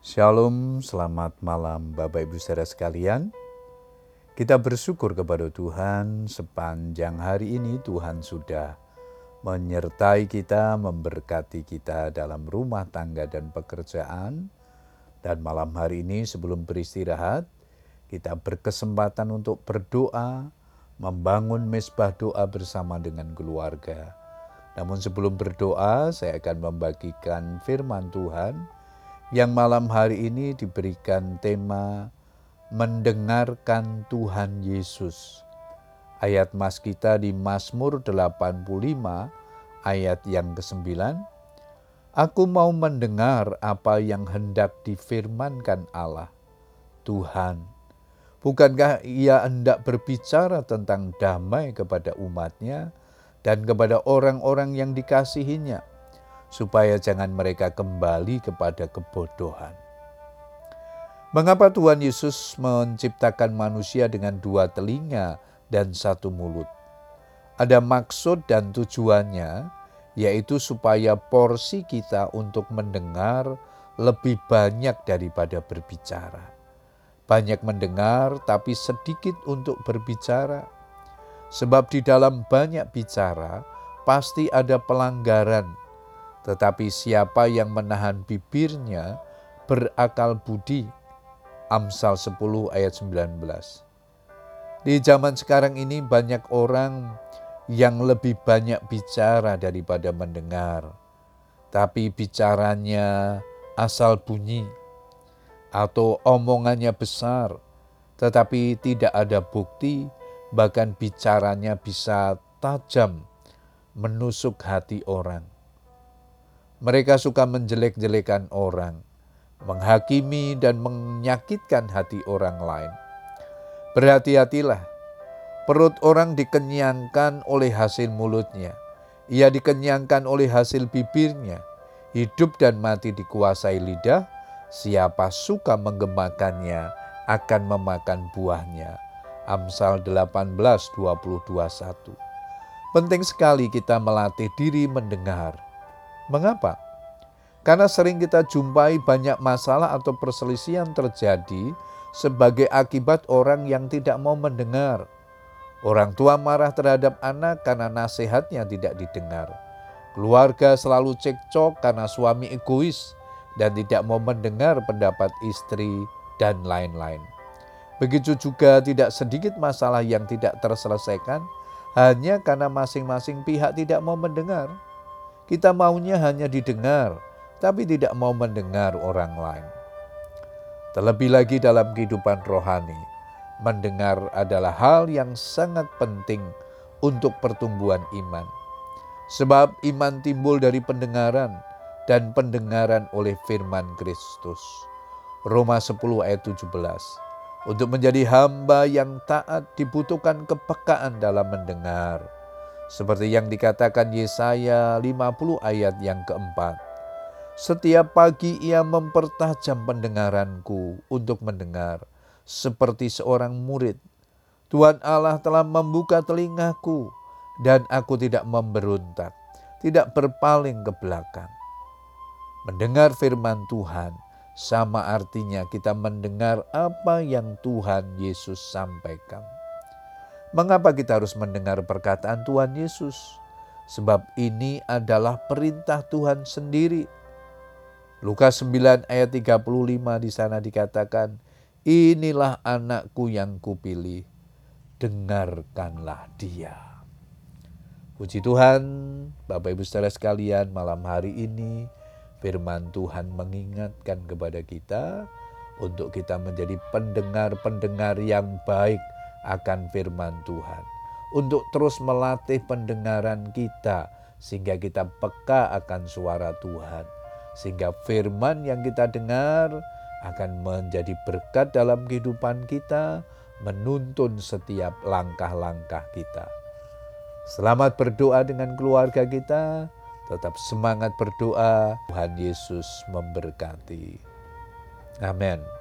Shalom, selamat malam Bapak Ibu saudara sekalian. Kita bersyukur kepada Tuhan sepanjang hari ini Tuhan sudah menyertai kita, memberkati kita dalam rumah tangga dan pekerjaan. Dan malam hari ini sebelum beristirahat, kita berkesempatan untuk berdoa, membangun mesbah doa bersama dengan keluarga. Namun sebelum berdoa, saya akan membagikan firman Tuhan yang malam hari ini diberikan tema mendengarkan Tuhan Yesus. Ayat mas kita di Mazmur 85 ayat yang ke-9. Aku mau mendengar apa yang hendak difirmankan Allah. Tuhan, bukankah ia hendak berbicara tentang damai kepada umatnya dan kepada orang-orang yang dikasihinya? Supaya jangan mereka kembali kepada kebodohan. Mengapa Tuhan Yesus menciptakan manusia dengan dua telinga dan satu mulut? Ada maksud dan tujuannya, yaitu supaya porsi kita untuk mendengar lebih banyak daripada berbicara. Banyak mendengar, tapi sedikit untuk berbicara, sebab di dalam banyak bicara pasti ada pelanggaran tetapi siapa yang menahan bibirnya berakal budi. Amsal 10 ayat 19. Di zaman sekarang ini banyak orang yang lebih banyak bicara daripada mendengar. Tapi bicaranya asal bunyi atau omongannya besar, tetapi tidak ada bukti, bahkan bicaranya bisa tajam menusuk hati orang. Mereka suka menjelek-jelekan orang, menghakimi dan menyakitkan hati orang lain. Berhati-hatilah, perut orang dikenyangkan oleh hasil mulutnya. Ia dikenyangkan oleh hasil bibirnya. Hidup dan mati dikuasai lidah, siapa suka menggemakannya akan memakan buahnya. Amsal 18, 22, 1. Penting sekali kita melatih diri mendengar Mengapa? Karena sering kita jumpai banyak masalah atau perselisihan terjadi sebagai akibat orang yang tidak mau mendengar. Orang tua marah terhadap anak karena nasihatnya tidak didengar. Keluarga selalu cekcok karena suami egois dan tidak mau mendengar pendapat istri dan lain-lain. Begitu juga tidak sedikit masalah yang tidak terselesaikan hanya karena masing-masing pihak tidak mau mendengar. Kita maunya hanya didengar, tapi tidak mau mendengar orang lain. Terlebih lagi dalam kehidupan rohani, mendengar adalah hal yang sangat penting untuk pertumbuhan iman. Sebab iman timbul dari pendengaran dan pendengaran oleh firman Kristus. Roma 10 ayat 17. Untuk menjadi hamba yang taat dibutuhkan kepekaan dalam mendengar seperti yang dikatakan Yesaya 50 ayat yang keempat. Setiap pagi ia mempertajam pendengaranku untuk mendengar, seperti seorang murid. Tuhan Allah telah membuka telingaku, dan aku tidak memberontak, tidak berpaling ke belakang. Mendengar firman Tuhan sama artinya kita mendengar apa yang Tuhan Yesus sampaikan. Mengapa kita harus mendengar perkataan Tuhan Yesus? Sebab ini adalah perintah Tuhan sendiri. Lukas 9 ayat 35 di sana dikatakan, Inilah anakku yang kupilih, dengarkanlah dia. Puji Tuhan, Bapak Ibu saudara sekalian, malam hari ini firman Tuhan mengingatkan kepada kita untuk kita menjadi pendengar-pendengar yang baik akan firman Tuhan. Untuk terus melatih pendengaran kita sehingga kita peka akan suara Tuhan. Sehingga firman yang kita dengar akan menjadi berkat dalam kehidupan kita, menuntun setiap langkah-langkah kita. Selamat berdoa dengan keluarga kita, tetap semangat berdoa. Tuhan Yesus memberkati. Amin.